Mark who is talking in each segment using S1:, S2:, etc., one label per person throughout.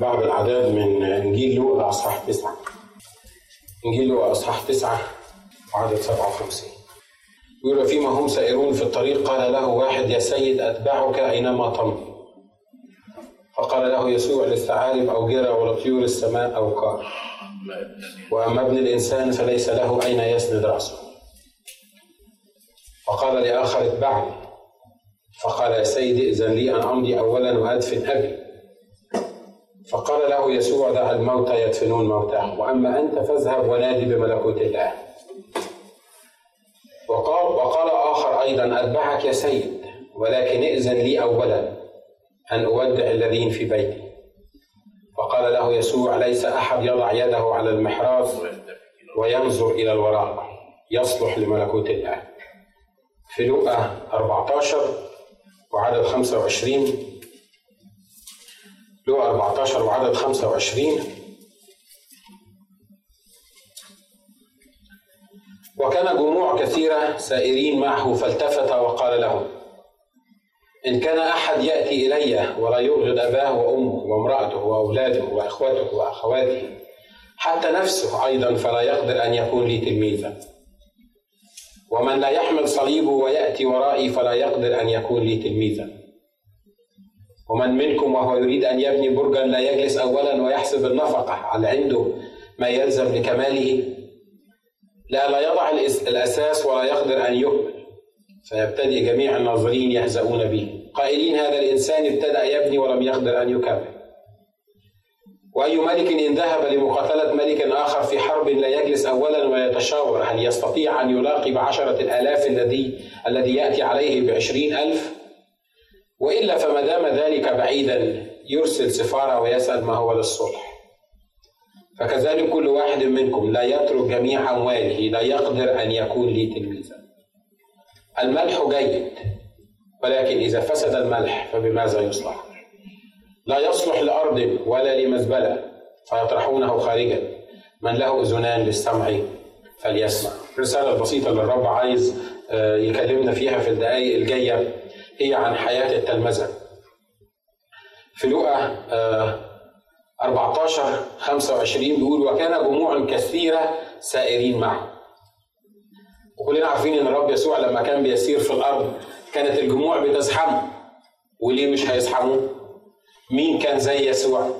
S1: بعض الأعداد من إنجيل لوقا أصحاح تسعة. إنجيل لوقا أصحاح تسعة وعدد 57 يقول فيما هم سائرون في الطريق؟ قال له واحد يا سيد أتبعك أينما تمضي فقال له يسوع للثعالب أو جرى ولطيور السماء أو كار وأما ابن الإنسان فليس له أين يسند رأسه. فقال لآخر اتبعني. فقال يا سيدي إذن لي أن أمضي أولا وأدفن أبي. فقال له يسوع دع الموتى يدفنون موتاهم وأما أنت فاذهب ونادي بملكوت الله. وقال وقال آخر أيضا اتبعك يا سيد ولكن ائذن لي اولا أن أودع الذين في بيتي. فقال له يسوع ليس أحد يضع يده على المحراث وينظر إلى الوراء يصلح لملكوت الله. في لوقا 14 وعدد 25 لوقا 14 وعدد 25 وكان جموع كثيرة سائرين معه فالتفت وقال لهم إن كان أحد يأتي إلي ولا يبغض أباه وأمه وامرأته وأولاده وإخوته وأخواته حتى نفسه أيضا فلا يقدر أن يكون لي تلميذا. ومن لا يحمل صليبه ويأتي ورائي فلا يقدر أن يكون لي تلميذا. ومن منكم وهو يريد أن يبني برجا لا يجلس أولا ويحسب النفقة. على عنده ما يلزم لكماله؟ لا لا يضع الأساس ولا يقدر أن يكمل فيبتدئ جميع الناظرين يهزؤون به. قائلين هذا الإنسان ابتدأ يبني ولم يقدر أن يكمل. وأي ملك إن ذهب لمقاتلة ملك آخر في حرب لا يجلس أولا ويتشاور هل يستطيع أن يلاقي بعشرة الآلاف الذي الذي يأتي عليه بعشرين ألف؟ وإلا فما دام ذلك بعيدا يرسل سفارة ويسأل ما هو للصلح. فكذلك كل واحد منكم لا يترك جميع أمواله لا يقدر أن يكون لي تلميذا. الملح جيد ولكن إذا فسد الملح فبماذا يصلح؟ لا يصلح لأرض ولا لمزبلة فيطرحونه خارجا. من له أذنان للسمع فليسمع. الرساله البسيطه اللي الرب عايز يكلمنا فيها في الدقائق الجاية. هي عن حياة التلمذة في لوقا 14 25 بيقول وكان جموع كثيرة سائرين معه وكلنا عارفين إن الرب يسوع لما كان بيسير في الأرض كانت الجموع بتزحمه وليه مش هيزحموه؟ مين كان زي يسوع؟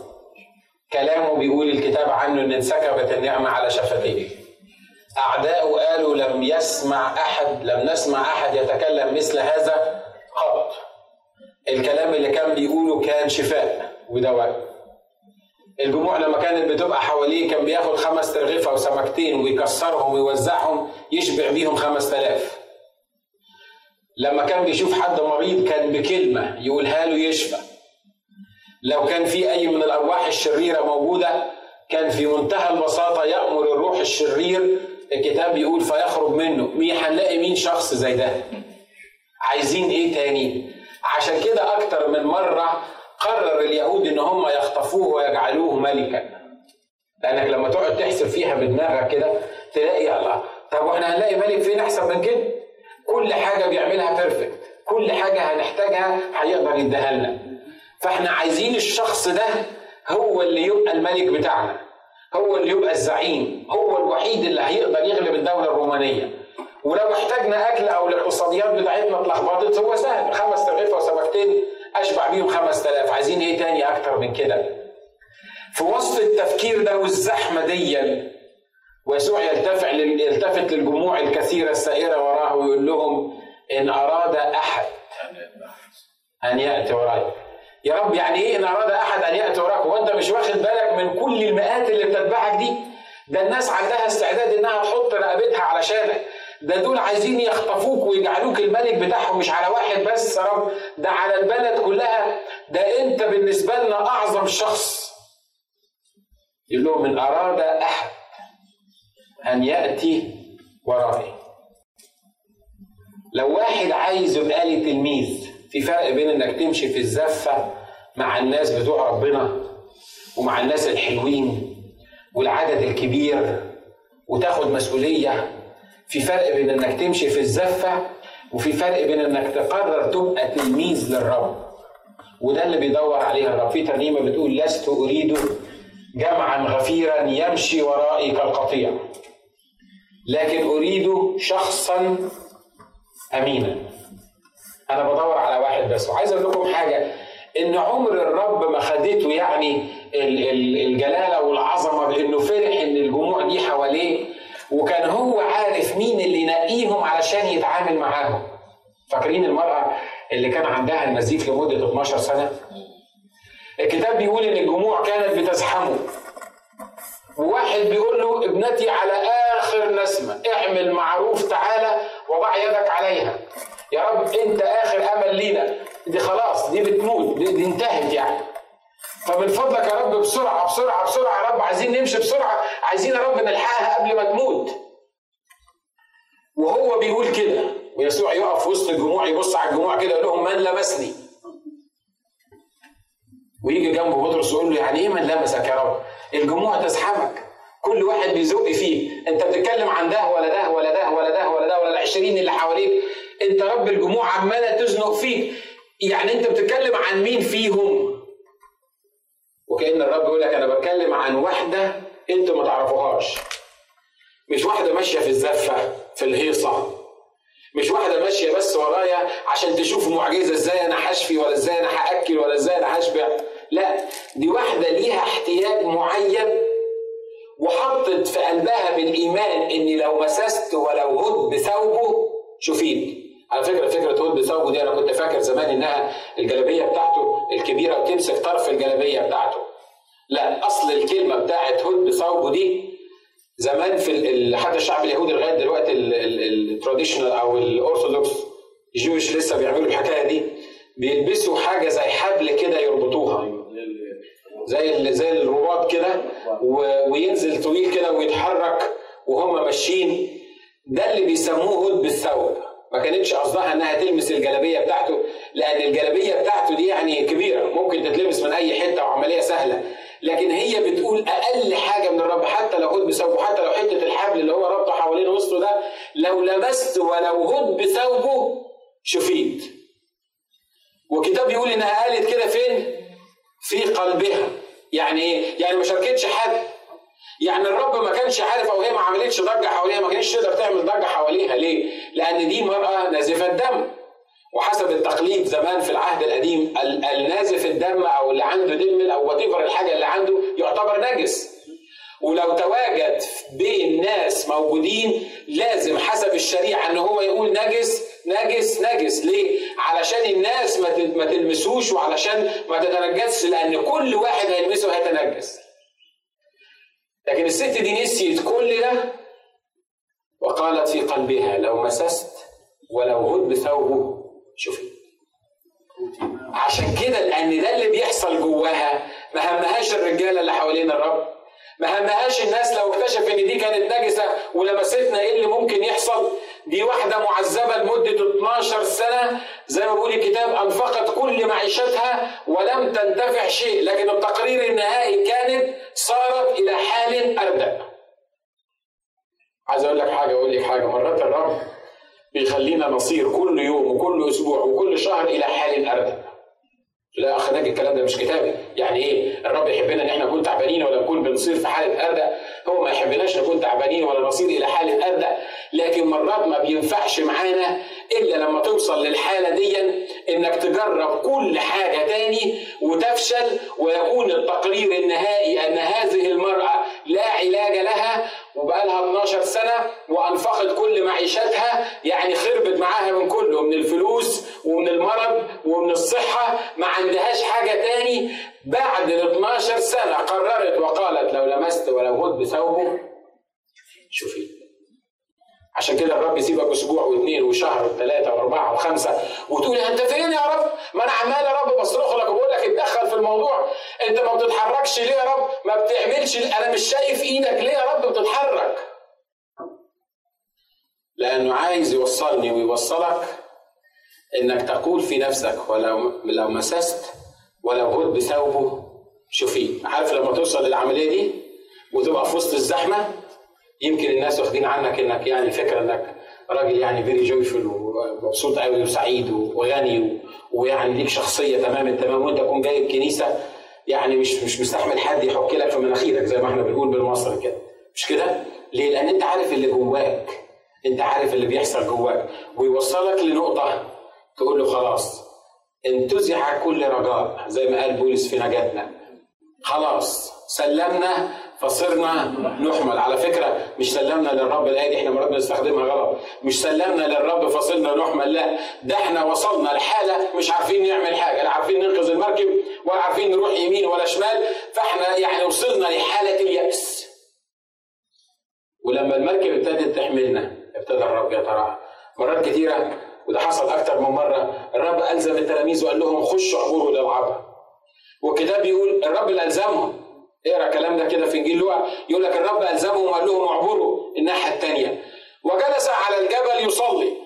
S1: كلامه بيقول الكتاب عنه إن انسكبت النعمة على شفتيه. اعداؤه قالوا لم يسمع أحد لم نسمع أحد يتكلم مثل هذا قط الكلام اللي كان بيقوله كان شفاء ودواء. الجموع لما كانت بتبقى حواليه كان بياخد خمس ترغيفة وسمكتين ويكسرهم ويوزعهم يشبع بيهم خمس تلاف. لما كان بيشوف حد مريض كان بكلمة يقولها له يشفى. لو كان في أي من الأرواح الشريرة موجودة كان في منتهى البساطة يأمر الروح الشرير. الكتاب بيقول فيخرج منه. مين هنلاقي مين شخص زي ده؟ عايزين إيه تاني؟ عشان كده أكتر من مرة قرر اليهود إن هم يخطفوه ويجعلوه ملكا. لأنك لما تقعد تحسب فيها بدماغك كده تلاقي الله. طب وإحنا هنلاقي ملك فين أحسن من كده؟ كل حاجة بيعملها بيرفكت كل حاجة هنحتاجها هيقدر يديها لنا. فإحنا عايزين الشخص ده هو اللي يبقى الملك بتاعنا. هو اللي يبقى الزعيم. هو الوحيد اللي هيقدر يغلب الدولة الرومانية. ولو احتاجنا أكل أو الاقتصاديات بتاعتنا اتلخبطت هو سهل. خمس ترغيفه وسمكتين أشبع بيهم 5000 عايزين إيه تاني؟ أكتر من كده. في وسط التفكير ده والزحمة دي ويسوع يلتفع يلتفت للجموع الكثيرة السائرة وراه ويقول لهم إن أراد أحد أن يأتي وراي. يا رب يعني إيه إن أراد أحد أن يأتي وراك؟ وانت مش واخد بالك من كل المئات اللي بتتبعك دي؟ ده الناس عندها استعداد إنها تحط رقبتها علشانك ده دول عايزين يخطفوك ويجعلوك الملك بتاعهم مش على واحد بس رب. ده على البلد كلها. ده انت بالنسبة لنا أعظم شخص. يقول لهم إن أراد أحد أن يأتي ورائي. لو واحد عايز يبقى لي تلميذ في فرق بين إنك تمشي في الزفة مع الناس بتوع ربنا ومع الناس الحلوين والعدد الكبير وتاخد مسؤولية في فرق بين إنك تمشي في الزفة وفي فرق بين إنك تقرر تبقى تلميذ للرب. وده اللي بيدور عليه الرب. في ترنيمة بتقول لست أريد جمعا غفيرا يمشي ورائي كالقطيع لكن أريد شخصا امينا. أنا بدور على واحد بس. وعايز أقول لكم حاجة إن عمر الرب ما خدته يعني الجلالة مين اللي ينقيهم علشان يتعامل معاهم. فاكرين المرأة اللي كان عندها النزيف لمدة 12 سنة؟ الكتاب بيقول إن الجموع كانت بتزحمه. وواحد بيقول له ابنتي على آخر نسمة اعمل معروف تعالى وضع يدك عليها. يا رب أنت آخر أمل لينا. دي خلاص دي بتموت دي, دي انتهت يعني. فمن فضلك يا رب بسرعة بسرعة بسرعة يا رب. عايزين نمشي بسرعة عايزين يا رب نلحقها قبل ما تموت. وهو بيقول كده ويسوع يقف وسط الجموع يبص على الجموع كده يقول لهم من لمسني؟ ويجي جنبه بطرس يقول له يعني إيه من لمسك يا رب؟ الجموع تزحمك كل واحد بيزق فيه أنت بتتكلم عن ده ولا ده ولا ده ولا ده ولا ده ولا العشرين اللي حواليك أنت رب الجموع عمالة تزنق فيك يعني أنت بتتكلم عن مين فيهم؟ وكأن الرب يقول لك أنا بتكلم عن واحدة أنتوا ما تعرفوهاش مش واحدة ماشية في الزفة. في الهيصة. مش واحدة ماشية بس ورايا عشان تشوف معجزة إزاي أنا هشفي ولا إزاي أنا هأكل ولا إزاي أنا هشبع. لا دي واحدة ليها احتياج معين وحطت في قلبها بالإيمان اني لو مسست ولو هد بثوبه شفيت على فكرة فكرة هود بثوبه دي أنا كنت فاكر زمان إنها الجلابية بتاعته الكبيرة وتمسك طرف الجلابية بتاعته. لا أصل الكلمة بتاعت هدب ثوبه دي زمان في حتى الشعب اليهودي لغاية دلوقتي ال traditional أو ال Orthodox Jewish لسه بيعملوا الحكاية دي بيلبسوا حاجة زي حبل كده يربطوها. زي زي الرباط كده وينزل طويل كده ويتحرك وهم ماشيين. ده اللي بيسموه هدب الثوب. ما كانتش قصدها إنها تلمس الجلابية بتاعته لأن الجلابية بتاعته دي يعني كبيرة ممكن تتلبس من أي حتة وعملية سهلة. لكن هي بتقول أقل حاجة من الرب. حتى لو هد بثوبه حتى لو حتة الحبل اللي هو ربطه حوالين وسطه ده لو لمست ولو هد بثوبه شفيت. وكتاب يقول إنها قالت كده فين؟ في قلبها. يعني إيه؟ يعني ما شاركتش حد. يعني الرب ما كانش عارف أو هي ما عملتش ضجة حواليها ما كانتش تقدر تعمل ضجة حواليها. ليه؟ لأن دي مراه نازفة الدم. وحسب التقليد زمان في العهد القديم النازف الدم أو اللي عنده دم أو وات الحاجة اللي عنده يعتبر نجس ولو تواجد بين ناس موجودين لازم حسب الشريعة إن هو يقول نجس نجس نجس ليه؟ علشان الناس ما تلمسوش وعلشان ما تتنجسش لأن كل واحد هيلمسه هيتنجس. لكن الست دي نسيت كل ده وقالت في قلبها لو مسست ولو هد بثوبه شوفي. عشان كده لأن ده اللي بيحصل جواها. ما همهاش الرجالة اللي حوالين الرب. ما همهاش الناس لو اكتشف إن دي كانت نجسة ولمستنا إيه اللي ممكن يحصل. دي واحدة معذبة لمدة 12 سنة. زي ما بيقول الكتاب أنفقت كل معيشتها ولم تنتفع شيء. لكن التقرير النهائي كانت صارت إلى حال أردأ. عايز أقول لك حاجة أقول لك حاجة. مرات الرب بيخلينا نصير كل يوم وكل أسبوع وكل شهر إلى حال اردأ لا ناجي الكلام ده مش كتابي. يعني إيه؟ الرب يحبنا إن إحنا نكون تعبانين ولا نكون بنصير في حاله اردى هو ما يحبناش نكون تعبانين ولا نصير إلى حاله اردى لكن مرات ما بينفعش معانا إلا لما توصل للحالة دي إنك تجرب كل حاجة تاني وتفشل ويكون التقرير النهائي إن هذه المرأة لا علاج لها وبقى لها 12 سنة وأنفقت كل معيشتها يعني خربت معاها من كله من الفلوس ومن المرض ومن الصحة ما عندهاش حاجة تاني. بعد ال 12 سنة قررت وقالت لو لمست ولو هد بثوبه شوفي. عشان كده الرب يسيبك أسبوع واثنين وشهر وثلاثة وأربعة وخمسة وتقول أنت فين يا رب؟ ما أنا عمال يا رب بصرخ لك وبقول لك اتدخل في الموضوع، أنت ما بتتحركش ليه يا رب؟ ما بتعملش أنا مش شايف إيدك ليه يا رب بتتحرك؟ لأنه عايز يوصلني ويوصلك إنك تقول في نفسك ولو لو مسست ولو هدب ثوبه شوفي عارف لما توصل للعملية دي وتبقى في وسط الزحمة يمكن الناس واخدين عنك إنك يعني فكرة إنك راجل يعني very joyful ومبسوط قوي وسعيد وغني ويعني ليك شخصية تمام التمام وأنت تكون جاي الكنيسة يعني مش مش مستحمل حد يحك لك في مناخيرك زي ما إحنا بنقول بالمصري كده. مش كده؟ ليه؟ لأن أنت عارف اللي جواك. أنت عارف اللي بيحصل جواك. ويوصلك لنقطة تقول له خلاص انتزع كل رجاء زي ما قال بولس في نجاتنا. خلاص سلمنا فصرنا نحمل. على فكرة مش سلمنا للرب الآية دي إحنا مرات بنستخدمها غلط. مش سلمنا للرب فصرنا نحمل لا. ده إحنا وصلنا لحالة مش عارفين نعمل حاجة لا عارفين ننقذ المركب ولا عارفين نروح يمين ولا شمال. فاحنا يعني وصلنا لحالة اليأس. ولما المركب ابتدت تحملنا ابتدى الرب يتراعى مرات كثيرة وده حصل أكتر من مرة الرب ألزم التلاميذ وقال لهم خشوا عبوروا للعبر والكتاب بيقول الرب اللي ألزمهم اقرأ الكلام ده كده في انجيل لوقا يقول لك الرب الزمهم وقال لهم اعبروا الناحية الثانية وجلس على الجبل يصلي.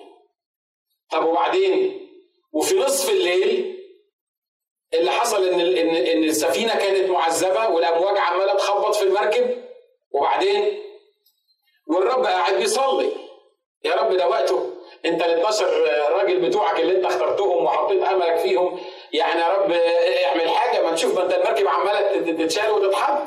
S1: طب وبعدين؟ وفي نصف الليل اللي حصل إن ان إن السفينة كانت معذبة والامواج عماله تخبط في المركب. وبعدين؟ والرب قاعد بيصلي. يا رب ده وقته. انت ال 12 راجل بتوعك اللي انت اخترتهم وحطيت أملك فيهم يعني يا رب اعمل حاجة ما نشوف ما انت المركب عمالة تتشال وتتحط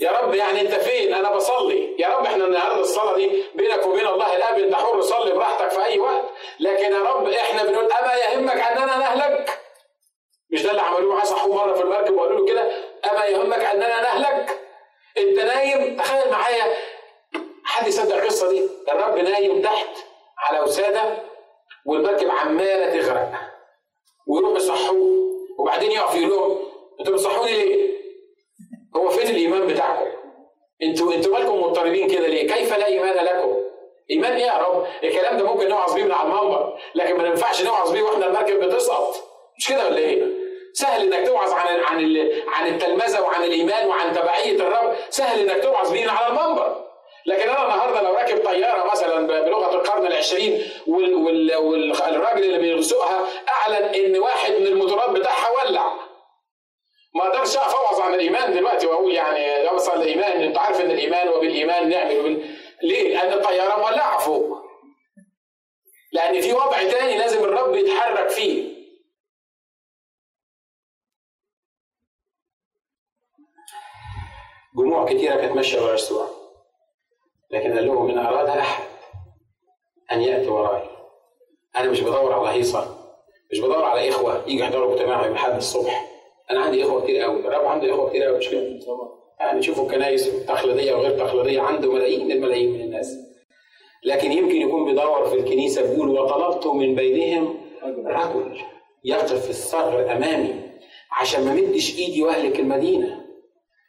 S1: يا رب يعني انت فين؟ أنا بصلي، يا رب إحنا النهارده الصلاة دي بينك وبين الله الأب انت حر صلي براحتك في أي وقت، لكن يا رب إحنا بنقول اما يهمك أننا نهلك؟ مش ده اللي عملوه معاه صحوه مرة في المركب وقالوا له كده اما يهمك أننا نهلك؟ انت نايم تخيل معايا حد يصدق القصة دي؟ الرب نايم تحت على وساده والمركب عمالة تغرق ويروحوا يصحوه وبعدين يقف يقول لهم أنتوا بتصحوني ليه؟ هو فين الإيمان بتاعكم؟ أنتوا أنتوا مالكم مضطربين كده ليه؟ كيف لا إيمان لكم؟ إيمان إيه يا رب؟ الكلام ده ممكن نوعظ بيه من على المنبر لكن ما ينفعش نوعظ بيه وإحنا المركب بتسقط مش كده ولا إيه؟ سهل إنك توعظ عن عن عن التلمذة وعن الإيمان وعن تبعية الرب سهل إنك توعظ بيه على المنبر لكن أنا النهارده لو راكب طيارة مثلا بلغة القرن العشرين والراجل اللي بيسوقها أعلن إن واحد من الموتورات بتاعها ولع. ما أقدرش أوعظ عن الإيمان دلوقتي وأقول يعني اوصل الإيمان. أنت عارف إن الإيمان وبالإيمان نعمل وبال... ليه؟ لأن الطيارة مولعة فوق. لأن في وضع تاني لازم الرب يتحرك فيه. جموع كتيرة كانت ماشية ورا لكن قال لهم إن أراد أحد أن يأتي ورائي. أنا مش بدور على هيصة مش بدور على إخوة يجي يحضروا اجتماع يوم الأحد الصبح. أنا عندي إخوة كتير قوي الرب عنده إخوة كتير قوي مش كده؟ يعني شوفوا الكنايس التقليدية وغير تقليدية عنده ملايين الملايين من الناس. لكن يمكن يكون بيدور في الكنيسة بيقول وطلبت من بينهم رجل يقف في الثغر أمامي عشان ما مدش إيدي وأهلك المدينة.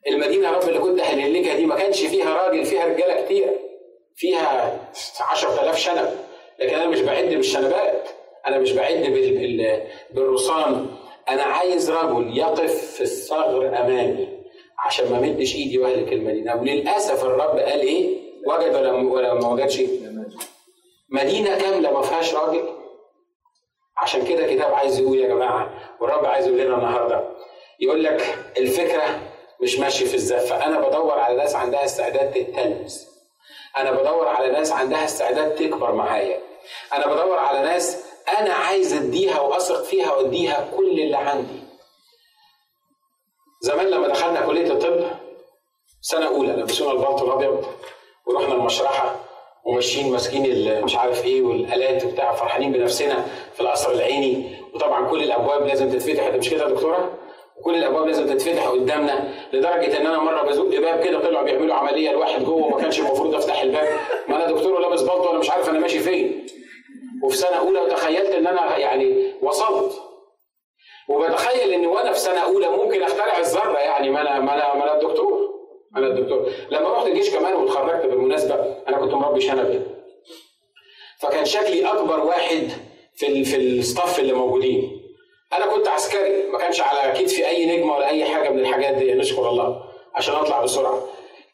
S1: المدينة رب اللي كنت هنهلكها دي ما كانش فيها راجل فيها رجالة كتير فيها 10000 شنب. لكن أنا مش بعد بالشنبات أنا مش بعد بالرصان. أنا عايز رجل يقف في الثغر أمامي عشان ما مدش إيدي وأهلك المدينة. وللأسف الرب قال إيه؟ وجد ولا ولا ما وجدش؟ مدينة كاملة ما فيهاش راجل. عشان كده كتاب عايز يقول يا جماعة والرب عايز يقول لنا النهارده. يقول لك الفكرة مش ماشي في الزفه أنا بدور على ناس عندها استعداد تتلمس أنا بدور على ناس عندها استعداد تكبر معايا. أنا بدور على ناس أنا عايز أديها وأثق فيها وأديها كل اللي عندي. زمان لما دخلنا كلية الطب سنة أولى لبسونا البلطو الأبيض ورحنا المشرحة وماشيين ماسكين مش عارف إيه والآلات وبتاع فرحانين بنفسنا في القصر العيني. وطبعا كل الأبواب لازم تتفتح. مش كده يا دكتورة؟ وكل الأبواب لازم تتفتح قدامنا لدرجة إن أنا مرة بزق باب كده طلعوا بيعملوا عملية لواحد جوه وما كانش المفروض أفتح الباب. ما أنا دكتور لابس بلطو وأنا مش عارف أنا ماشي فين. وفي سنة أولى وتخيلت إن أنا يعني وصلت. وبتخيل إن وأنا في سنة أولى ممكن أخترع الذرة يعني ما أنا ما أنا ما أنا الدكتور. أنا الدكتور. لما رحت الجيش كمان واتخرجت بالمناسبة أنا كنت مربي شنب. فكان شكلي أكبر واحد في في الستاف اللي موجودين. أنا كنت عسكري ما كانش على كتفي أي نجمة ولا أي حاجة من الحاجات دي نشكر الله عشان أطلع بسرعة.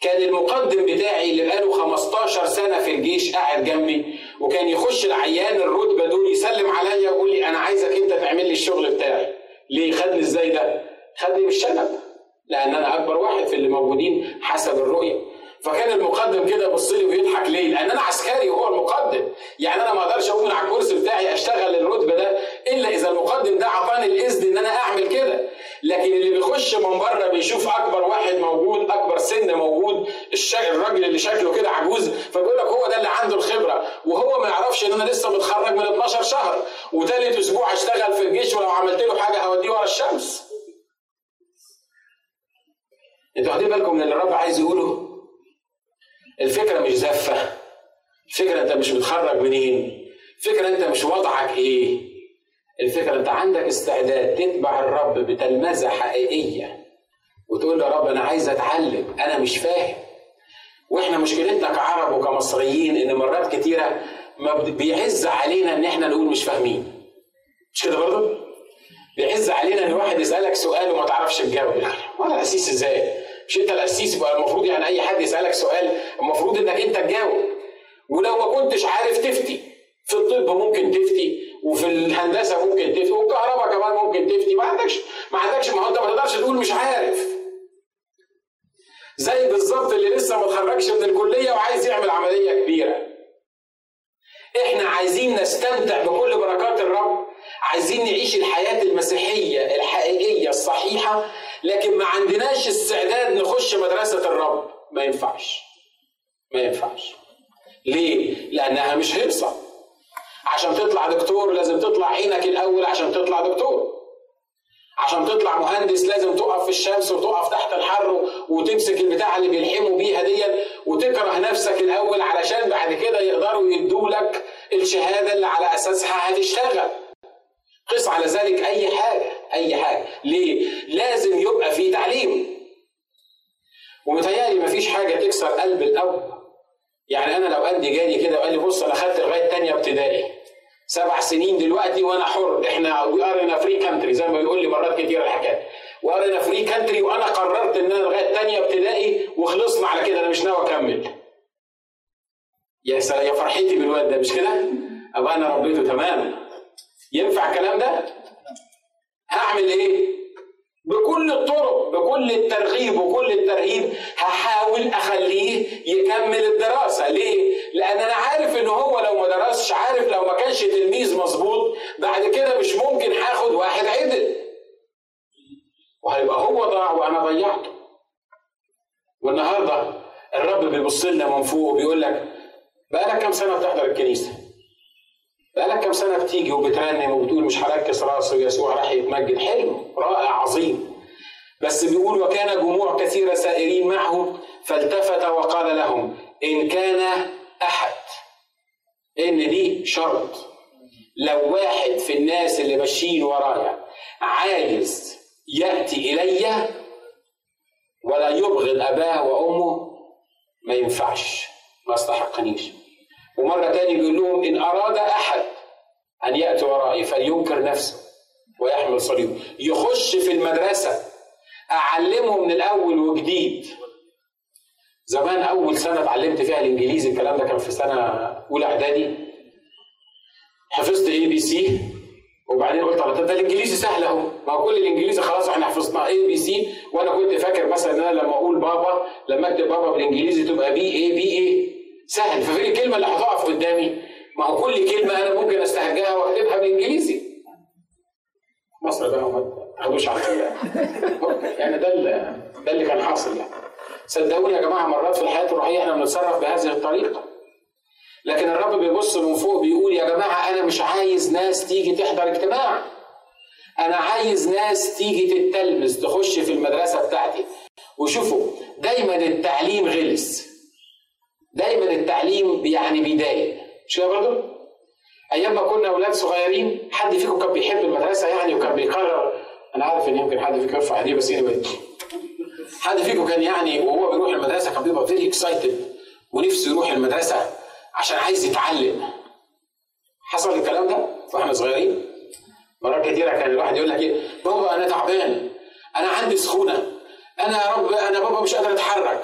S1: كان المقدم بتاعي اللي بقاله 15 سنة في الجيش قاعد جنبي وكان يخش العيان الرتبة دول يسلم عليا ويقول لي أنا عايزك أنت تعمل لي الشغل بتاعي ليه؟ خدني إزاي ده؟ خدني بالشنب لأن أنا أكبر واحد في اللي موجودين حسب الرؤية. فكان المقدم كده يبص لي ويضحك ليه؟ لأن أنا عسكري وهو المقدم، يعني أنا ما أقدرش أقوم على الكرسي بتاعي أشتغل الرتبة ده إلا إذا المقدم ده عطاني الإذن إن أنا أعمل كده، لكن اللي بيخش من بره بيشوف أكبر واحد موجود، أكبر سن موجود، الراجل اللي شكله كده عجوز، فبيقول لك هو ده اللي عنده الخبرة، وهو ما يعرفش إن أنا لسه متخرج من 12 شهر، وثالث أسبوع اشتغل في الجيش ولو عملت له حاجة هوديه ورا الشمس. أنتوا واخدين بالكم من اللي الرب عايز يقوله؟ الفكرة مش زفة. الفكرة أنت مش متخرج منين. الفكرة أنت مش وضعك إيه. الفكرة أنت عندك استعداد تتبع الرب بتلمذة حقيقية وتقول يا رب أنا عايز أتعلم. أنا مش فاهم. وإحنا مشكلتنا كعرب وكمصريين إن مرات كتيرة ما بيعز علينا إن إحنا نقول مش فاهمين. مش كده برضه؟ بيعز علينا إن واحد يسألك سؤال وما تعرفش تجاوب. يعني ولا اسيس إزاي؟ مش انت القسيس بقى المفروض يعني أي حد يسألك سؤال المفروض إنك أنت تجاوب. ولو ما كنتش عارف تفتي. في الطب ممكن تفتي وفي الهندسة ممكن تفتي والكهرباء كمان ممكن تفتي. ما عندكش ما عندكش ما هو انت ما تقدرش تقول مش عارف. زي بالظبط اللي لسه ما اتخرجش من الكلية وعايز يعمل عملية كبيرة. إحنا عايزين نستمتع بكل بركات الرب. عايزين نعيش الحياة المسيحية الحقيقية الصحيحة لكن ما عندناش استعداد نخش مدرسة الرب. ما ينفعش. ما ينفعش. ليه؟ لأنها مش هرصة عشان تطلع دكتور لازم تطلع عينك الأول عشان تطلع دكتور. عشان تطلع مهندس لازم تقف في الشمس وتقف تحت الحر وتمسك البتاع اللي بيلحموا بيها دي وتكره نفسك الأول علشان بعد كده يقدروا يدوا لك الشهادة اللي على أساسها هتشتغل. قس على ذلك أي حاجة. أي حاجة. ليه؟ لازم يبقى في تعليم. ومتهيألي مفيش حاجة تكسر قلب الأب. يعني أنا لو ولد جالي كده وقال لي بص أنا خدت لغاية تانية ابتدائي. سبع سنين دلوقتي وأنا حر. إحنا we are in free country زي ما بيقول لي مرات كتير الحكاية. we're in free country وأنا قررت إن أنا لغاية تانية ابتدائي وخلصنا على كده. أنا مش ناوي أكمل. يا سلام يا فرحتي بالواد ده. مش كده؟ أبقى أنا ربيته تمام ينفع الكلام ده؟ هعمل إيه؟ بكل الطرق بكل الترغيب وكل الترهيب هحاول أخليه يكمل الدراسة. ليه؟ لأن أنا عارف إن هو لو ما درسش عارف لو ما كانش تلميذ مظبوط بعد كده مش ممكن هاخد واحد عدل. وهيبقى هو ضاع وأنا ضيعته. والنهاردة الرب بيبص لنا من فوق وبيقول لك بقالك كام سنة بتحضر الكنيسة؟ بقالك كام سنة بتيجي وبترنم وبتقول مش هركز راسي ويسوع راح يتمجد. حلو رائع عظيم. بس بيقول وكان جموع كثيرة سائرين معه فالتفت وقال لهم إن كان أحد. إن دي شرط. لو واحد في الناس اللي ماشيين ورايا عايز يأتي إلي ولا يبغض أباه وأمه ما ينفعش ما استحقنيش. ومرة تاني بيقول لهم إن أراد أحد أن يأتي ورائي فلينكر نفسه ويحمل صليبه. يخش في المدرسة أعلمه من الأول وجديد. زمان أول سنة اتعلمت فيها الإنجليزي الكلام ده كان في سنة أولى إعدادي. حفظت ABC وبعدين قلت طب ده الإنجليزي سهل أهو ما هو كل الإنجليزي خلاص إحنا حفظناه ABC وأنا كنت فاكر مثلا إن أنا لما أقول بابا لما أكتب بابا بالإنجليزي تبقى بي اي بي اي سهل. ففين الكلمة اللي هتقف قدامي. ما هو كل كلمة أنا ممكن استهجاها وأكتبها بالانجليزي مصر بقى ما تاخدوش على يعني ده اللي ده اللي كان حاصل يعني. صدقوني يا جماعة مرات في الحياة الروحية إحنا بنتصرف بهذه الطريقة. لكن الرب بيبص من فوق بيقول يا جماعة أنا مش عايز ناس تيجي تحضر اجتماع. أنا عايز ناس تيجي تتلمس تخش في المدرسة بتاعتي. وشوفوا دايما التعليم غلس. دايما التعليم يعني بيضايق. مش كده برضه؟ أيام ما كنا أولاد صغيرين حد فيكم كان بيحب المدرسة يعني وكان بيقرر؟ أنا عارف إن يمكن حد فيكم يرفع إيديه بس anyway. حد فيكم كان يعني وهو بيروح المدرسة كان بيبقى very excited ونفسه يروح المدرسة عشان عايز يتعلم. حصل الكلام ده وإحنا صغيرين؟ مرات كتيرة كان الواحد يقول لك إيه بابا أنا تعبان أنا عندي سخونة أنا يا رب أنا بابا مش قادر أتحرك.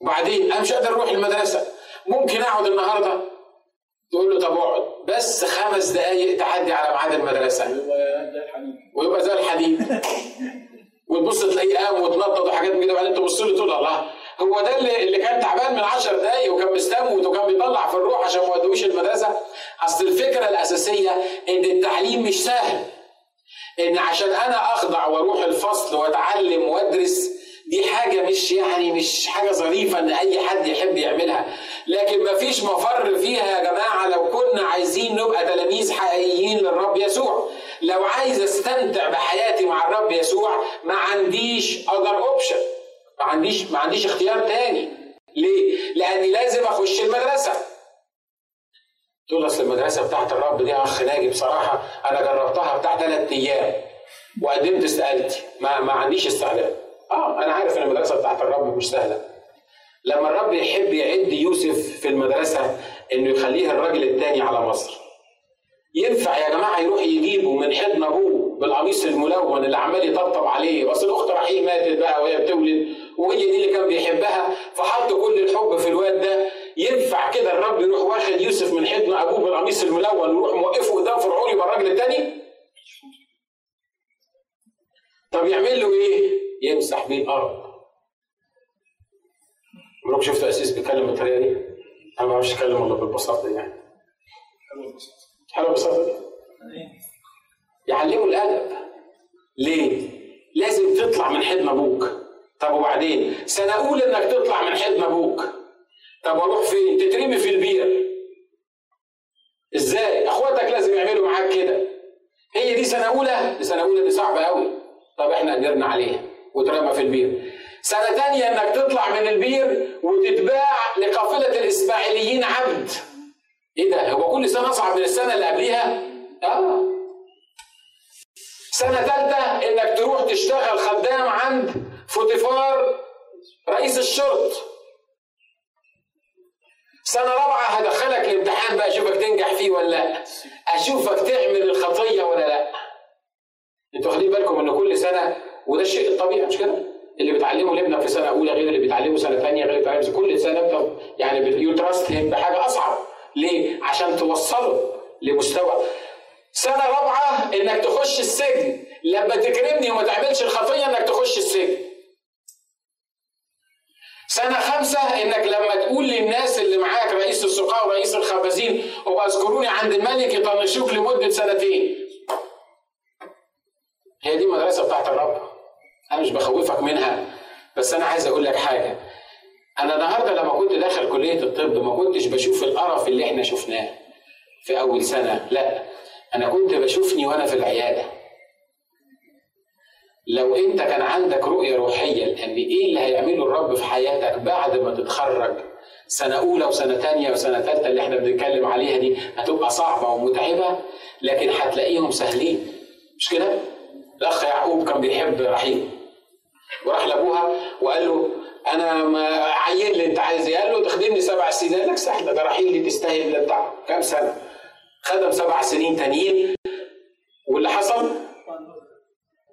S1: وبعدين أنا مش قادر أروح المدرسة. ممكن أقعد النهارده؟ تقول له طب اقعد. بس خمس دقايق تعدي على ميعاد المدرسة. ويبقى زي الحديد. وتبص تلاقيه قام وتنطط وحاجات من كده. وبعدين تبص له تقول الله. هو ده اللي, اللي كان تعبان من عشر دقايق وكان مستموت وكان بيطلع في الروح عشان ما ودوش المدرسة. أصل الفكرة الأساسية إن التعليم مش سهل. إن عشان أنا أخضع وأروح الفصل وأتعلم وأدرس دي حاجة مش يعني مش حاجة ظريفة إن أي حد يحب يعملها، لكن مفيش مفر فيها يا جماعة لو كنا عايزين نبقى تلاميذ حقيقيين للرب يسوع. لو عايز أستمتع بحياتي مع الرب يسوع ما عنديش أذر أوبشن. ما عنديش ما عنديش اختيار تاني. ليه؟ لأني لازم أخش المدرسة. تقول أصل المدرسة بتاعت الرب دي أخ ناجي بصراحة أنا جربتها بتاع ثلاث أيام وقدمت استقالتي ما ما عنديش استعداد. آه أنا عارف إن المدرسة بتاعت الرب مش سهلة. لما الرب يحب يعد يوسف في المدرسة إنه يخليه الراجل الثاني على مصر. ينفع يا جماعة يروح يجيبه من حضن أبوه بالقميص الملون اللي عمال يطبطب عليه بس الأخت رحيل ماتت بقى وهي بتولد وهي دي اللي كان بيحبها فحط كل الحب في الواد ده. ينفع كده الرب يروح واخد يوسف من حضن أبوه بالقميص الملون ويروح موقفه قدام فرعون يبقى الراجل الثاني طب يعمل له إيه؟ يمسح بيه الأرض. عمرك شفت أسيس بيتكلم بالطريقة دي؟ أنا ما بعرفش اتكلم الا بالبساطة دي يعني. حلو البساطة دي؟ يعلموا الأدب. ليه؟ لازم تطلع من حضن أبوك. طب وبعدين؟ سنه اولى إنك تطلع من حضن أبوك. طب أروح فين؟ تترمي في البير. إزاي؟ أخواتك لازم يعملوا معاك كده. هي دي سنه اولى؟ دي سنه اولى دي صعبة قوي طب إحنا قدرنا عليها. وترمى في البير. سنة تانية إنك تطلع من البير وتتباع لقافلة الإسماعيليين عبد. إيه ده؟ هو كل سنة أصعب من السنة اللي قبليها؟ آه. سنة تالتة إنك تروح تشتغل خدام عند فوتيفار رئيس الشرط سنة رابعة هدخلك الامتحان بقى أشوفك تنجح فيه ولا لأ؟ أشوفك تعمل الخطية ولا لأ؟ أنتوا واخدين بالكم إن كل سنة وده الشيء الطبيعي مش كده؟ اللي بتعلمه لابنك في سنة أولى غير اللي بيتعلمه سنة ثانية غير اللي بيتعلمه كل سنة أنت يعني you trust بحاجة أصعب ليه؟ عشان توصله لمستوى سنة رابعة إنك تخش السجن لما تكرمني وما تعملش الخطية إنك تخش السجن سنة خمسة إنك لما تقول للناس اللي معاك رئيس السقاء ورئيس الخبازين وبذكروني عند الملك يطنشوك لمدة سنتين. هي دي المدرسة بتاعت الرب. أنا مش بخوفك منها. بس أنا عايز أقول لك حاجة. أنا النهارده لما كنت داخل كلية الطب ما كنتش بشوف القرف اللي إحنا شفناه في أول سنة لا. أنا كنت بشوفني وأنا في العيادة. لو أنت كان عندك رؤية روحية لأن إيه اللي هيعمله الرب في حياتك بعد ما تتخرج؟ سنة أولى وسنة تانية وسنة تالتة اللي إحنا بنتكلم عليها دي هتبقى صعبة ومتعبة لكن هتلاقيهم سهلين. مش كده؟ الأخ يعقوب كان بيحب رحيل وراح لابوها وقال له أنا ما عين لي أنت عايز إيه؟ قال له تخدمني سبع سنين. قال لك سهلة ده رحيل لي تستاهل بتاع كام سنة؟ خدم سبع سنين تانيين. واللي حصل؟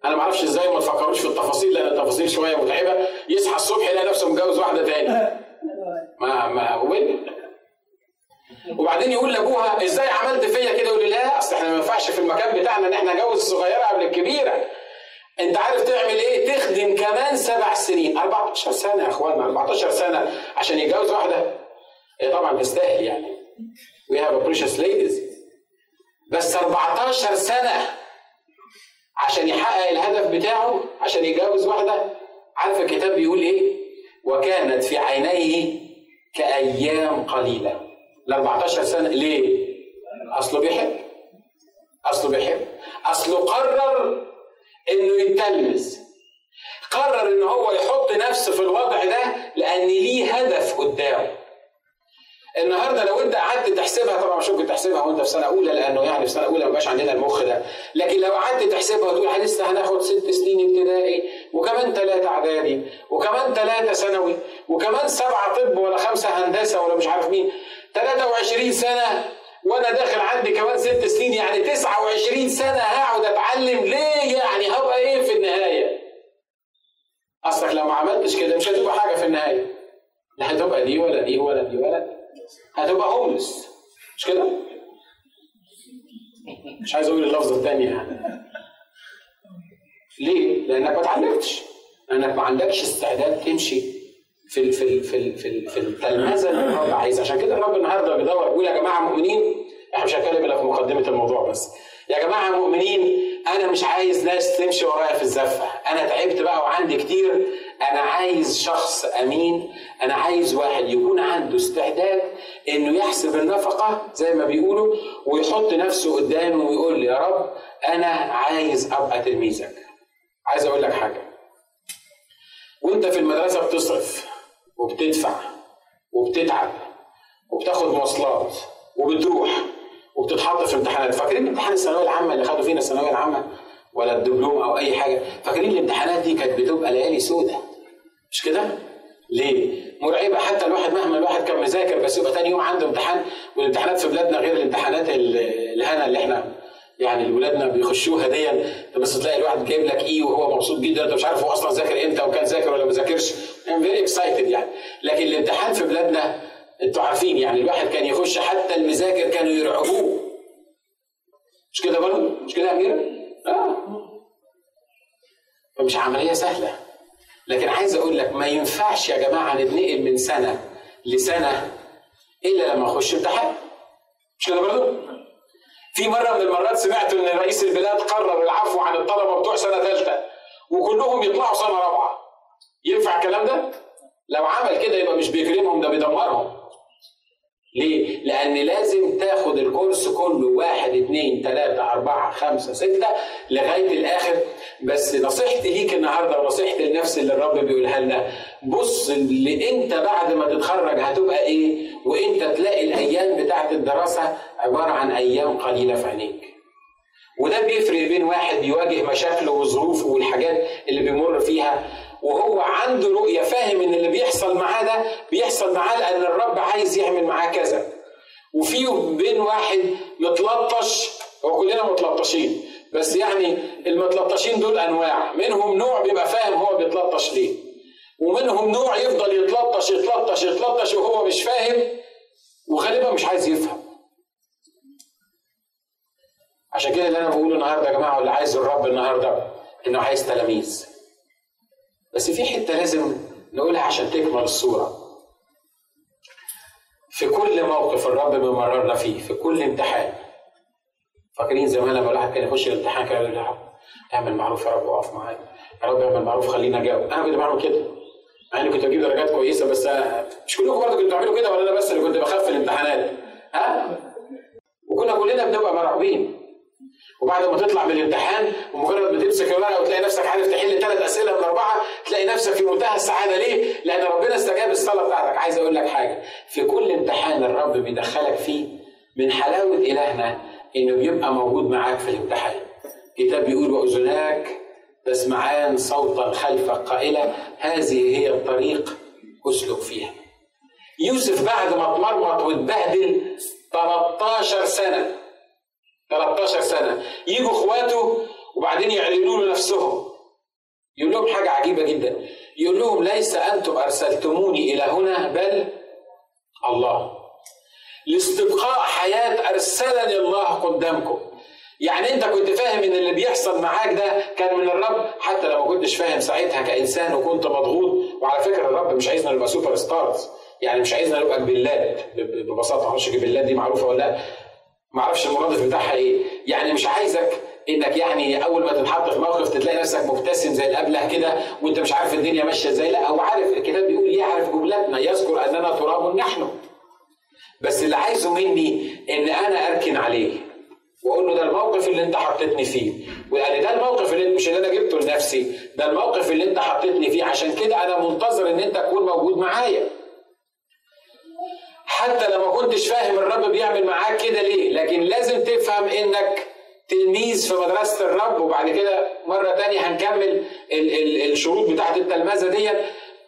S1: أنا ما أعرفش إزاي ما تفكروش في التفاصيل لأن التفاصيل شوية متعبة. يصحى الصبح يلاقي نفسه متجوز واحدة تاني. ما ما وين وبعدين يقول لأبوها إزاي عملت فيا كده؟ يقول لا أصل إحنا ما ينفعش في المكان بتاعنا إن إحنا نجوز الصغيره قبل الكبيرة. انت عارف تعمل إيه؟ تخدم كمان سبع سنين. 14 سنة يا اخوانا 14 سنة عشان يتجوز واحدة. هي طبعا تستاهل يعني. Have a precious ladies. بس 14 سنة عشان يحقق الهدف بتاعه عشان يتجوز واحدة. عارف الكتاب بيقول إيه؟ وكانت في عينيه كأيام قليلة. ال 14 سنة. ليه؟ أصله بيحب. أصله بيحب. أصله قرر إنه يتلمذ قرر إن هو يحط نفسه في الوضع ده لأن ليه هدف قدامه. النهارده لو أنت قعدت تحسبها طبعا مش ممكن تحسبها وأنت في سنة أولى لأنه يعني في سنة أولى ما عندنا المخ ده. لكن لو قعدت تحسبها وتقول لسه هناخد ست سنين ابتدائي وكمان ثلاثة إعدادي وكمان ثلاثة ثانوي وكمان سبعة طب ولا خمسة هندسة ولا مش عارف مين 23 سنة وأنا داخل عندي كمان ست سنين يعني 29 سنة هقعد أتعلم ليه يعني هبقى إيه في النهاية؟ أصلك لو ما عملتش كده مش هتبقى حاجة في النهاية. لا هتبقى دي ولا دي ولا دي ولا دي. هتبقى هوملس مش كده؟ مش عايز أقول اللفظه الثانية يعني. ليه؟ لأنك ما اتعلمتش. لأنك ما عندكش استعداد تمشي في في في في, في التلمذه اللي الرب عايز عشان كده الرب النهارده بيدور بيقول يا جماعة مؤمنين إحنا مش هنتكلم إلا في مقدمة الموضوع بس. يا جماعة مؤمنين أنا مش عايز ناس تمشي ورايا في الزفة. أنا تعبت بقى وعندي كتير. أنا عايز شخص أمين. أنا عايز واحد يكون عنده استعداد إنه يحسب النفقة زي ما بيقولوا ويحط نفسه قدامه ويقول لي يا رب أنا عايز أبقى تلميذك. عايز أقول لك حاجة. وأنت في المدرسة بتصرف. وبتدفع وبتتعب وبتاخد مواصلات وبتروح وبتتحط في امتحانات. فاكرين امتحان الثانوية العامة اللي خدوا فينا الثانوية العامة؟ ولا الدبلوم أو أي حاجة. فاكرين الامتحانات دي كانت بتبقى ليالي سودة. مش كده؟ ليه؟ مرعبة. حتى الواحد مهما الواحد كان مذاكر بس يبقى تاني يوم عنده امتحان والامتحانات في بلادنا غير الامتحانات الهنا اللي إحنا يعني ولادنا بيخشوها دي بس تلاقي الواحد جايب لك إيه وهو مبسوط جدا أنت مش عارف هو أصلا ذاكر إمتى وكان ذاكر ولا ما ذاكرش I'm very excited يعني لكن الامتحان في بلادنا أنتوا عارفين يعني الواحد كان يخش حتى المذاكر كانوا يرعبوه مش كده برضه؟ مش كده يا؟ آه فمش عملية سهلة لكن عايز أقول لك ما ينفعش يا جماعة نتنقل من سنة لسنة إلا لما أخش امتحان مش كده برضه؟ في مرة من المرات سمعت إن رئيس البلاد قرر العفو عن الطلبة بتوع سنة ثالثة وكلهم يطلعوا سنة رابعة ينفع الكلام ده؟ لو عمل كده يبقى مش بيكرمهم ده بيدمرهم ليه؟ لأن لازم تاخد الكورس كله واحد اثنين ثلاثة أربعة خمسة ستة لغاية الآخر بس نصيحتي ليك النهاردة ونصيحتي لنفسي اللي الرب بيقولها لنا بص اللي أنت بعد ما تتخرج هتبقى إيه وأنت تلاقي الأيام بتاعت الدراسة عبارة عن أيام قليلة في عينيك. وده بيفرق بين واحد بيواجه مشاكله وظروفه والحاجات اللي بيمر فيها وهو عنده رؤية فاهم إن اللي بيحصل معاه ده بيحصل معاه لأن الرب عايز يعمل معاه كذا. وفي بين واحد متلطش هو كلنا متلطشين بس يعني المتلطشين دول أنواع. منهم نوع بيبقى فاهم هو بيتلطش ليه. ومنهم نوع يفضل يتلطش يتلطش يتلطش وهو مش فاهم وغالبا مش عايز يفهم. عشان كده اللي أنا بقوله النهارده يا جماعة واللي عايز الرب النهارده إنه عايز تلاميذ. بس في حتة لازم نقولها عشان تكمل الصورة. في كل موقف الرب بيمررنا فيه في كل امتحان. فاكرين زمان لما الواحد كان يخش الامتحان كان يقول اعمل معروف يا رب اقف معايا يا رب اعمل معروف خليني اجاوب أنا كنت بعمل كده. مع إني كنت بجيب درجات كويسة بس مش كلكم برضه كنتوا بتعملوا كده ولا أنا بس اللي كنت بخاف في الامتحانات؟ ها؟ وكنا كلنا بنبقى مرعوبين. وبعد ما تطلع من الامتحان ومجرد ما تمسك الورقة وتلاقي نفسك عارف تحل ثلاث أسئلة من أربعة تلاقي نفسك في منتهى السعادة ليه؟ لأن ربنا استجاب الصلاة بتاعتك، عايز أقول لك حاجة في كل امتحان الرب بيدخلك فيه من حلاوة إلهنا إنه بيبقى موجود معاك في الامتحان. الكتاب بيقول وأذناك تسمعان صوتا خلفك قائلة هذه هي الطريق أسلك فيها. يوسف بعد ما اتمرمط واتبهدل 13 سنة 13 سنة. يجوا إخواته وبعدين يعلنوا له نفسهم. يقول لهم حاجة عجيبة جدا. يقول لهم ليس أنتم أرسلتموني إلى هنا بل الله. لاستبقاء حياة أرسلني الله قدامكم. يعني أنت كنت فاهم إن اللي بيحصل معاك ده كان من الرب؟ حتى لو ما كنتش فاهم ساعتها كإنسان وكنت مضغوط. وعلى فكرة الرب مش عايزنا نبقى superstars يعني مش عايزنا نبقى جبلات ببساطة. معرفش جبلات دي معروفة ولا لأ. ما أعرفش المرادف بتاعها إيه. يعني مش عايزك انك يعني اول ما تتحط في موقف تلاقي نفسك مبتسم زي الابله كده وانت مش عارف الدنيا ماشية إزاي. لا هو عارف الكتاب بيقول يعرف جملتنا. يذكر اننا تراب نحن. بس اللي عايزه مني ان أنا اركن عليه واقول له ده الموقف اللي انت حطيتني فيه. ويعني ده الموقف اللي مش اللي أنا جبته لنفسي ده الموقف اللي انت حطيتني فيه. عشان كده أنا منتظر ان انت تكون موجود معايا. حتى لو ما كنتش فاهم الرب بيعمل معاك كده ليه. لكن لازم تفهم إنك تلميذ في مدرسة الرب. وبعد كده مرة تانية هنكمل ال- ال- الشروط بتاعت التلمذة دي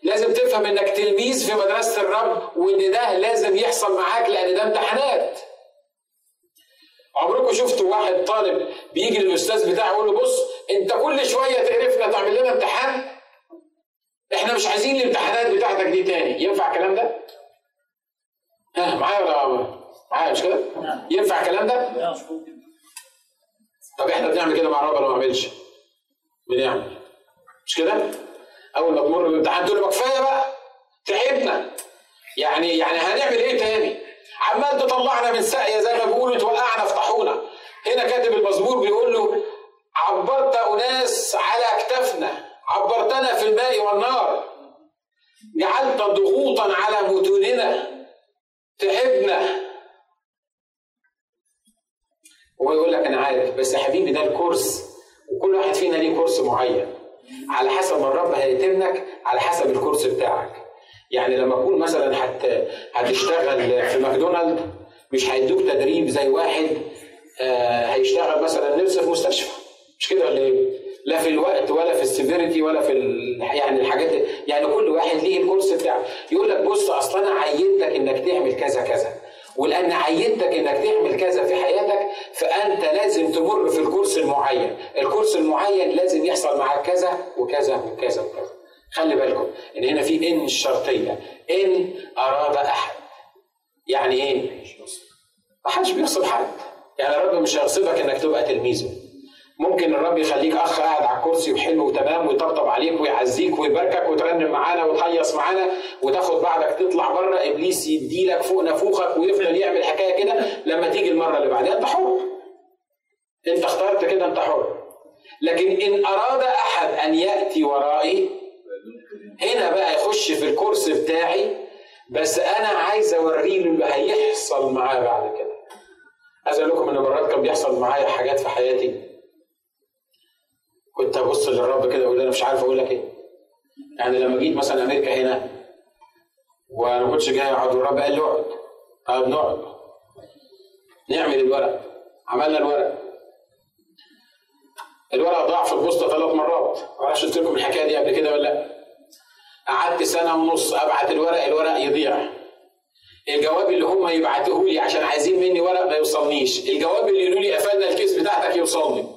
S1: لازم تفهم إنك تلميذ في مدرسة الرب وإن ده لازم يحصل معاك لأن ده امتحانات. عمركم شفتوا واحد طالب بيجي للأستاذ بتاعه يقول له بص أنت كل شوية تقرفنا تعمل لنا امتحان؟ إحنا مش عايزين الامتحانات بتاعتك دي تاني. ينفع الكلام ده؟ ها معايا ولا معايا مش كده؟ ينفع الكلام ده؟ طب إحنا بنعمل كده مع الرب ولا ما بنعملش؟ بنعمل. مش كده؟ اول ما تمر بالامتحان تقول له كفاية بقى تعبنا. يعني يعني هنعمل إيه تاني؟ عمال تطلعنا من ساقية زي ما بيقولوا توقعنا في طاحونة. هنا كاتب المزمور بيقول له عبرت أناس على أكتافنا. عبرتنا في الماء والنار. جعلت ضغوطا على متوننا. تعبنا هو يقول لك أنا عارف بس يا حبيبي ده ال course وكل واحد فينا ليه course معين. على حسب ما الرب هيتمم على حسب ال course بتاعك. يعني لما أكون مثلا حت هتشتغل في ماكدونالد مش هيدوك تدريب زي واحد آه هيشتغل مثلا نفسه في مستشفى. مش كده ولا إيه؟ لا في الوقت ولا في ال severity ولا في يعني الحاجات يعني كل واحد ليه الكورس بتاعه. يقول لك بص أصل أنا عينتك إنك تعمل كذا كذا. ولأن عينتك إنك تعمل كذا في حياتك فأنت لازم تمر في الكورس المعين. الكورس المعين لازم يحصل معاك كذا وكذا وكذا وكذا. خلي بالكم إن هنا في إن الشرطيه إن أراد أحد. يعني إيه؟ ما حدش بيغصب حد. يعني الرب مش هيغصبك إنك تبقى تلميذه. ممكن الرب يخليك أخ قاعد على الكرسي وحلو وتمام ويطبطب عليك ويعزيك ويباركك وترنم معانا وتهيص معانا وتاخد بعدك تطلع بره إبليس يديلك فوق نافوخك ويفضل يعمل حكاية كده لما تيجي المرة اللي بعدها أنت حر. أنت اخترت كده أنت حر. لكن إن أراد أحد أن يأتي ورائي هنا بقى يخش في الكورس بتاعي بس أنا عايز أوريه اللي هيحصل معاه بعد كده. عايز أقول لكم إن مرات كان بيحصل معايا حاجات في حياتي كنت أبص للرب كده وأقول أنا مش عارف أقول لك إيه. يعني لما جيت مثلا أمريكا هنا وأنا ما كنتش جاي أقعد والرب قال لي اقعد. طب نقعد. نعمل الورق. عملنا الورق. الورق ضاع في البوسطة ثلاث مرات. معرفش قلت لكم الحكاية دي قبل كده ولا لأ. قعدت سنة ونص أبعت الورق الورق يضيع. الجواب اللي هم يبعتوه لي عشان عايزين مني ورق ما يوصلنيش. الجواب اللي يقولوا لي قفلنا ال case بتاعتك يوصلني.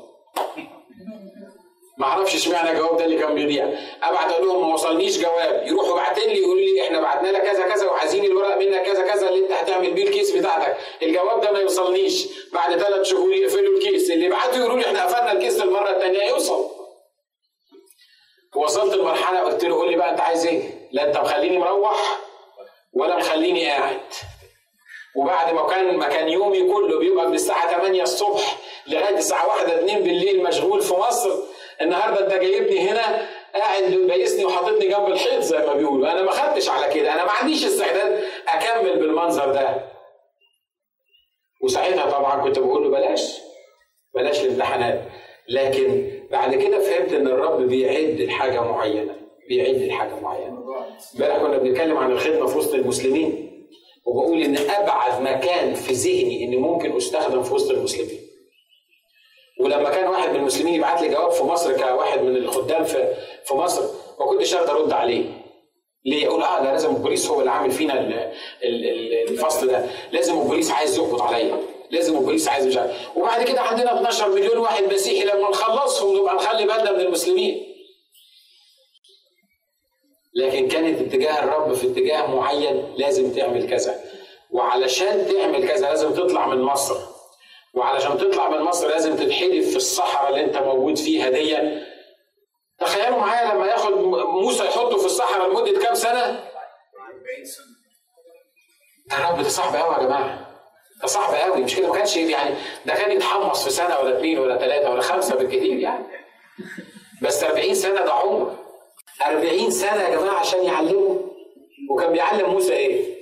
S1: ما أعرفش اشمعنى الجواب ده اللي كان بيضيع. ابعت أقول لهم ما وصلنيش جواب. يروحوا باعتين لي يقولوا لي إحنا بعتنا لك كذا كذا وعايزين الورق منك كذا كذا اللي أنت هتعمل بيه ال case بتاعتك. الجواب ده ما يوصلنيش. بعد ثلاث شهور يقفلوا ال case. اللي بعتوا يقولوا لي إحنا قفلنا ال case للمرة الثانية يوصل. وصلت لمرحله قلت له قول لي بقى أنت عايز إيه؟ لا أنت مخليني مروح ولا مخليني قاعد. وبعد ما كان ما كان يومي كله بيبقى من الساعة 8 الصبح لغاية الساعة 1 2 بالليل مشغول في مصر النهارده انت جايبني هنا قاعد بايسني وحاططني جنب الحيط زي ما بيقولوا. أنا ما خدتش على كده. أنا ما عنديش استعداد أكمل بالمنظر ده. وساعتها طبعا كنت بقول له بلاش. بلاش الامتحانات. لكن بعد كده فهمت إن الرب بيعد لحاجة معينة. بيعد لحاجة معينة. امبارح كنا بنتكلم عن الخدمة في وسط المسلمين. وبقول إن أبعد مكان في ذهني ان ممكن أستخدم في وسط المسلمين. ولما كان واحد من المسلمين يبعت لي جواب في مصر كواحد من الخدام في في مصر ما كنتش أقدر أرد عليه. ليه؟ أقول آه ده لازم البوليس هو اللي عامل فينا الفصل ده، لازم البوليس عايز يقبض عليا، لازم البوليس عايز مش عارف، وبعد كده عندنا 12 مليون واحد مسيحي لما نخلصهم نبقى نخلي بالنا من المسلمين. لكن كانت اتجاه الرب في اتجاه معين لازم تعمل كذا، وعلشان تعمل كذا لازم تطلع من مصر، وعلشان تطلع من مصر لازم تتحدف في الصحراء اللي انت موجود فيها دي. تخيلوا معايا لما ياخد موسى يحطه في الصحراء لمدة كام سنة؟ 40 سنه ده الرب ده صعب قوي يا جماعة. ده صعب قوي مش كده؟ ما كانش يعني ده كان يتحمص في سنة ولا اثنين ولا ثلاثة ولا خمسة بالكثير يعني. بس 40 سنة ده عمر. 40 سنة يا جماعة عشان يعلمه. وكان بيعلم موسى إيه؟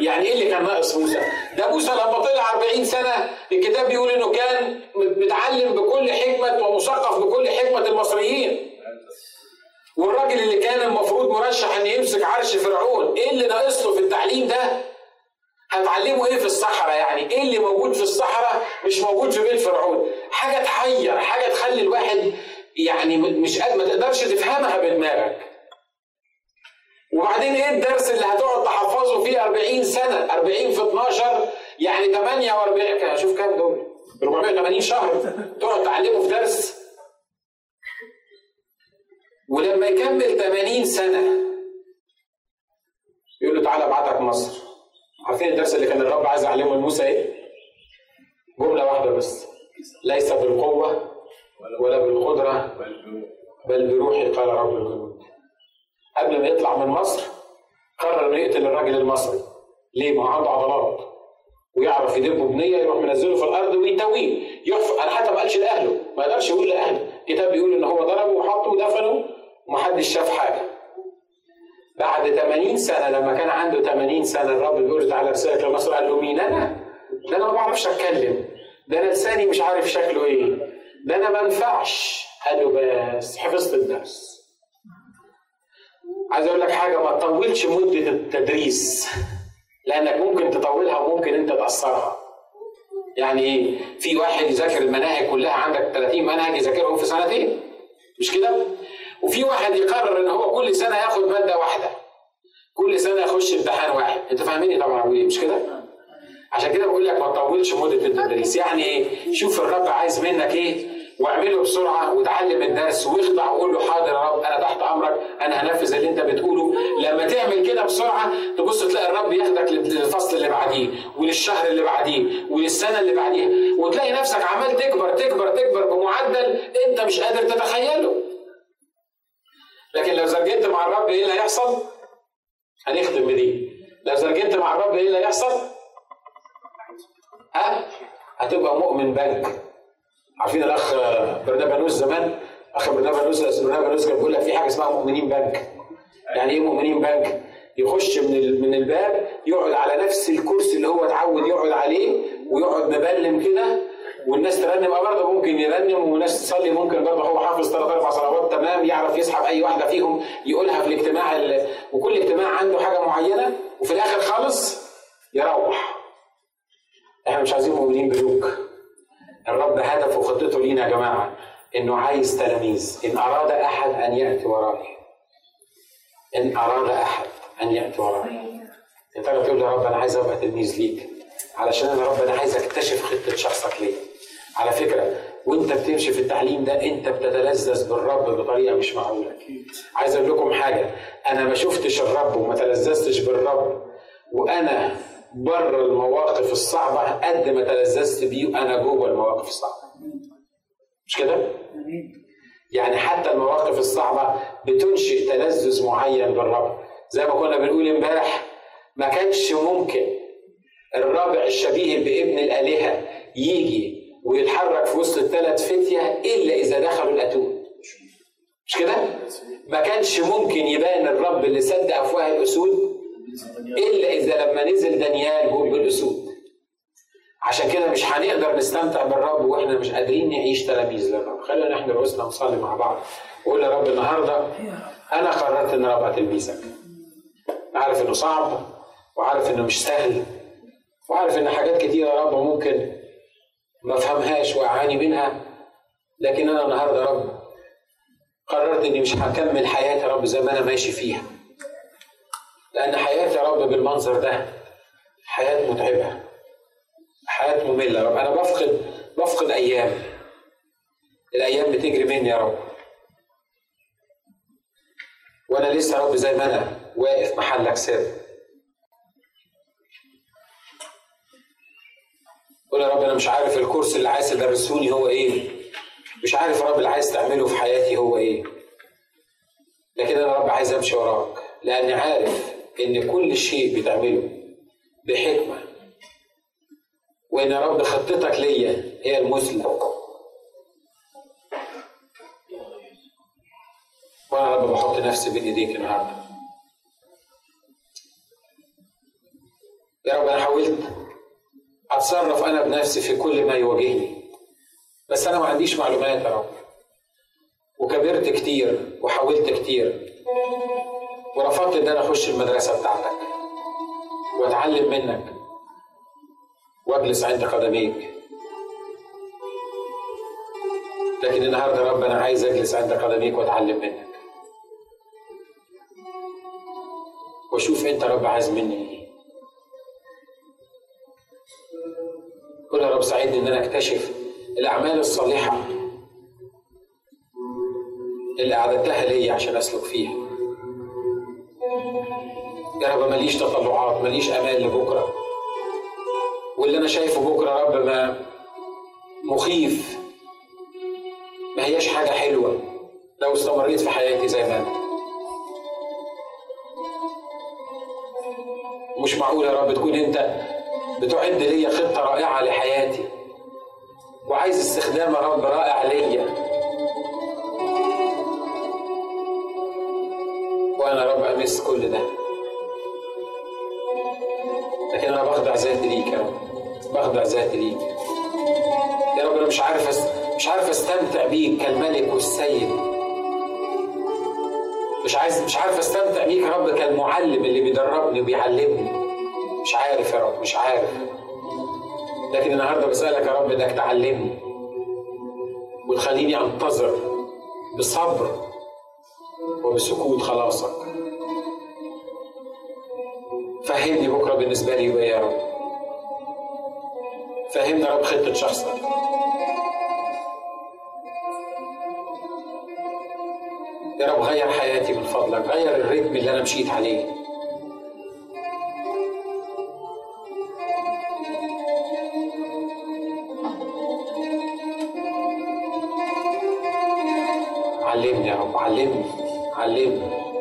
S1: يعني إيه اللي كان ناقص موسى؟ ده موسى لما طلع 40 سنة الكتاب بيقول إنه كان متعلم بكل حكمة ومثقف بكل حكمة المصريين. والراجل اللي كان المفروض مرشح ان يمسك عرش فرعون، إيه اللي ناقص له في التعليم ده؟ هتعلمه إيه في الصحراء يعني؟ إيه اللي موجود في الصحراء مش موجود في بيت فرعون؟ حاجة تحير، حاجة تخلي الواحد يعني مش ما تقدرش تفهمها بدماغك. وبعدين إيه الدرس اللي هتقعد تحفظه فيه 40 سنة؟ 40 في 12 يعني 48 شوف كام دول؟ 480 شهر. تقعد تعلمه في درس. ولما يكمل 80 سنة يقول له تعالى ابعتك مصر. عارفين الدرس اللي كان الرب عايز يعلمه لموسى إيه؟ جملة واحدة بس. ليس بالقوة ولا بالقدرة بل بروحي قال رب الجنود قبل ما يطلع من مصر قرر انه يقتل الراجل المصري. ليه؟ ما عنده عضلات. ويعرف يدبه بنية يروح منزله في الأرض ويتويه يحفر أنا حتى ما قالش لأهله. ما يقدرش يقول لأهله. الكتاب بيقول إن هو ضربه وحطه ودفنه ومحدش شاف حاجة. بعد 80 سنة لما كان عنده 80 سنة الرب بيقول تعالى ارسلك لمصر قال له مين أنا؟ ده أنا ما بعرفش أتكلم. ده أنا لساني مش عارف شكله إيه. ده أنا ما ينفعش. قال له بس حفظت الدرس. عايز أقول لك حاجة ما تطولش مدة التدريس لأنك ممكن تطولها وممكن أنت تأثرها. يعني في واحد يذاكر المناهج كلها عندك 30 منهج يذاكرهم في سنتين مش كده؟ وفي واحد يقرر إن هو كل سنة ياخد مادة واحدة كل سنة يخش امتحان واحد. أنت فاهميني طبعا إيه مش كده؟ عشان كده بقول لك ما تطولش مدة التدريس. يعني إيه؟ شوف الرب عايز منك إيه؟ واعمله بسرعة وتعلم الدرس واخضع وقول له حاضر يا رب أنا تحت أمرك أنا هنفذ اللي أنت بتقوله لما تعمل كده بسرعة تبص تلاقي الرب ياخدك للفصل اللي بعديه وللشهر اللي بعديه وللسنة اللي بعديها وتلاقي نفسك عمال تكبر تكبر تكبر بمعدل أنت مش قادر تتخيله لكن لو زرجنت مع الرب إيه اللي هيحصل؟ هنختم بدي لو زرجنت مع الرب إيه اللي هيحصل؟ ها؟ هتبقى مؤمن بنك عارفين الأخ برنابانوس زمان أخ برنابانوس برنابانوس كان بيقول لك في حاجة اسمها مؤمنين بنك يعني إيه مؤمنين بنك؟ يخش من من الباب يقعد على نفس الكرسي اللي هو اتعود يقعد عليه ويقعد مبلم كده والناس ترنم آه برضه ممكن يرنم وناس تصلي ممكن برضه هو حافظ ثلاث أربع صلوات تمام يعرف يسحب اي واحدة فيهم يقولها في الاجتماع وكل اجتماع عنده حاجة معينة وفي الآخر خالص يروح. إحنا مش عايزين مؤمنين بنوك. الرب هدفه وخطته لينا يا جماعة إنه عايز تلاميذ. إن أراد أحد أن يأتي ورائي. إن أراد أحد أن يأتي ورائي. يا ترى تقول يا رب أنا عايز أبقى تلميذ ليك. علشان أنا رب أنا عايز أكتشف خطة شخصك ليه على فكرة وأنت بتمشي في التعليم ده أنت بتتلذذ بالرب بطريقة مش معقولة. عايز أقول لكم حاجة أنا ما شفتش الرب وما تلذذتش بالرب. وأنا بره المواقف الصعبة قد ما تلذذت بيه وأنا جوه المواقف الصعبة. مش كده؟ يعني حتى المواقف الصعبة بتنشئ تلذذ معين بالرب. زي ما كنا بنقول امبارح ما كانش ممكن الرابع الشبيه بابن الآلهة يجي ويتحرك في وسط الثلاث فتية إلا إذا دخلوا الأتون. مش كده؟ ما كانش ممكن يبان الرب اللي سد أفواه الأسود إلا إذا لما نزل دانيال هو بالاسود عشان كده مش هنقدر نستمتع بالرب وإحنا مش قادرين نعيش تلاميذ للرب خلينا نحن رؤوسنا نصلي مع بعض. وقول يا رب النهارده أنا قررت إن أنا أبقى تلميذك. عارف إنه صعب وعارف إنه مش سهل وعارف إن حاجات كتيرة يا رب ممكن ما أفهمهاش وأعاني منها. لكن أنا النهارده يا رب قررت إني مش هكمل حياتي يا رب زي ما أنا ماشي فيها. لأن حياتي يا رب بالمنظر ده حياة متعبة حياة مملة يا رب. أنا بفقد بفقد أيام. الأيام بتجري مني يا رب. وأنا لسه يا رب زي ما أنا واقف محلك سر قول يا رب أنا مش عارف الكورس اللي عايز تدرسوني هو إيه. مش عارف يا رب اللي عايز تعمله في حياتي هو إيه. لكن أنا يا رب عايز أمشي وراك لأني عارف إن كل شيء بتعمله بحكمة. وإن يا رب خطتك ليا هي المثلى وأنا يا رب بحط نفسي بين ايديك النهارده. يا رب أنا حاولت أتصرف أنا بنفسي في كل ما يواجهني. بس أنا ما عنديش معلومات يا رب. وكبرت كتير وحاولت كتير. ورفضت إن أنا أخش المدرسة بتاعتك. وأتعلم منك. وأجلس عند قدميك. لكن النهارده رب أنا عايز أجلس عند قدميك وأتعلم منك. وأشوف أنت رب عايز مني إيه. قول يا رب ساعدني إن أنا أكتشف الأعمال الصالحة اللي أعددتها لي عشان أسلك فيها. يا رب ماليش تطلعات ماليش امال لبكرة. واللي أنا شايفه بكرة يا رب ما مخيف. ما هياش حاجة حلوة لو استمريت في حياتي زي ما أنا. مش معقول يا رب تكون أنت بتعد ليا خطة رائعة لحياتي. وعايز استخدام يا رب رائع ليا. وأنا يا رب أمس كل ده. خضع ذات ليك. يا رب أنا مش عارف أس... مش عارف أستمتع بيك كالملك والسيد. مش عايز مش عارف أستمتع بيك يا رب كالمعلم اللي بيدربني وبيعلمني. مش عارف يا رب مش عارف. لكن النهارده بسألك يا رب إنك تعلمني. وتخليني أنتظر بصبر وبسكوت خلاصك. فهمني بكرة بالنسبة لي يا رب. فهمنا رب خطة شخصك يا رب غير حياتي من فضلك غير الريتم اللي أنا مشيت عليه. علمني يا رب علمني علمني.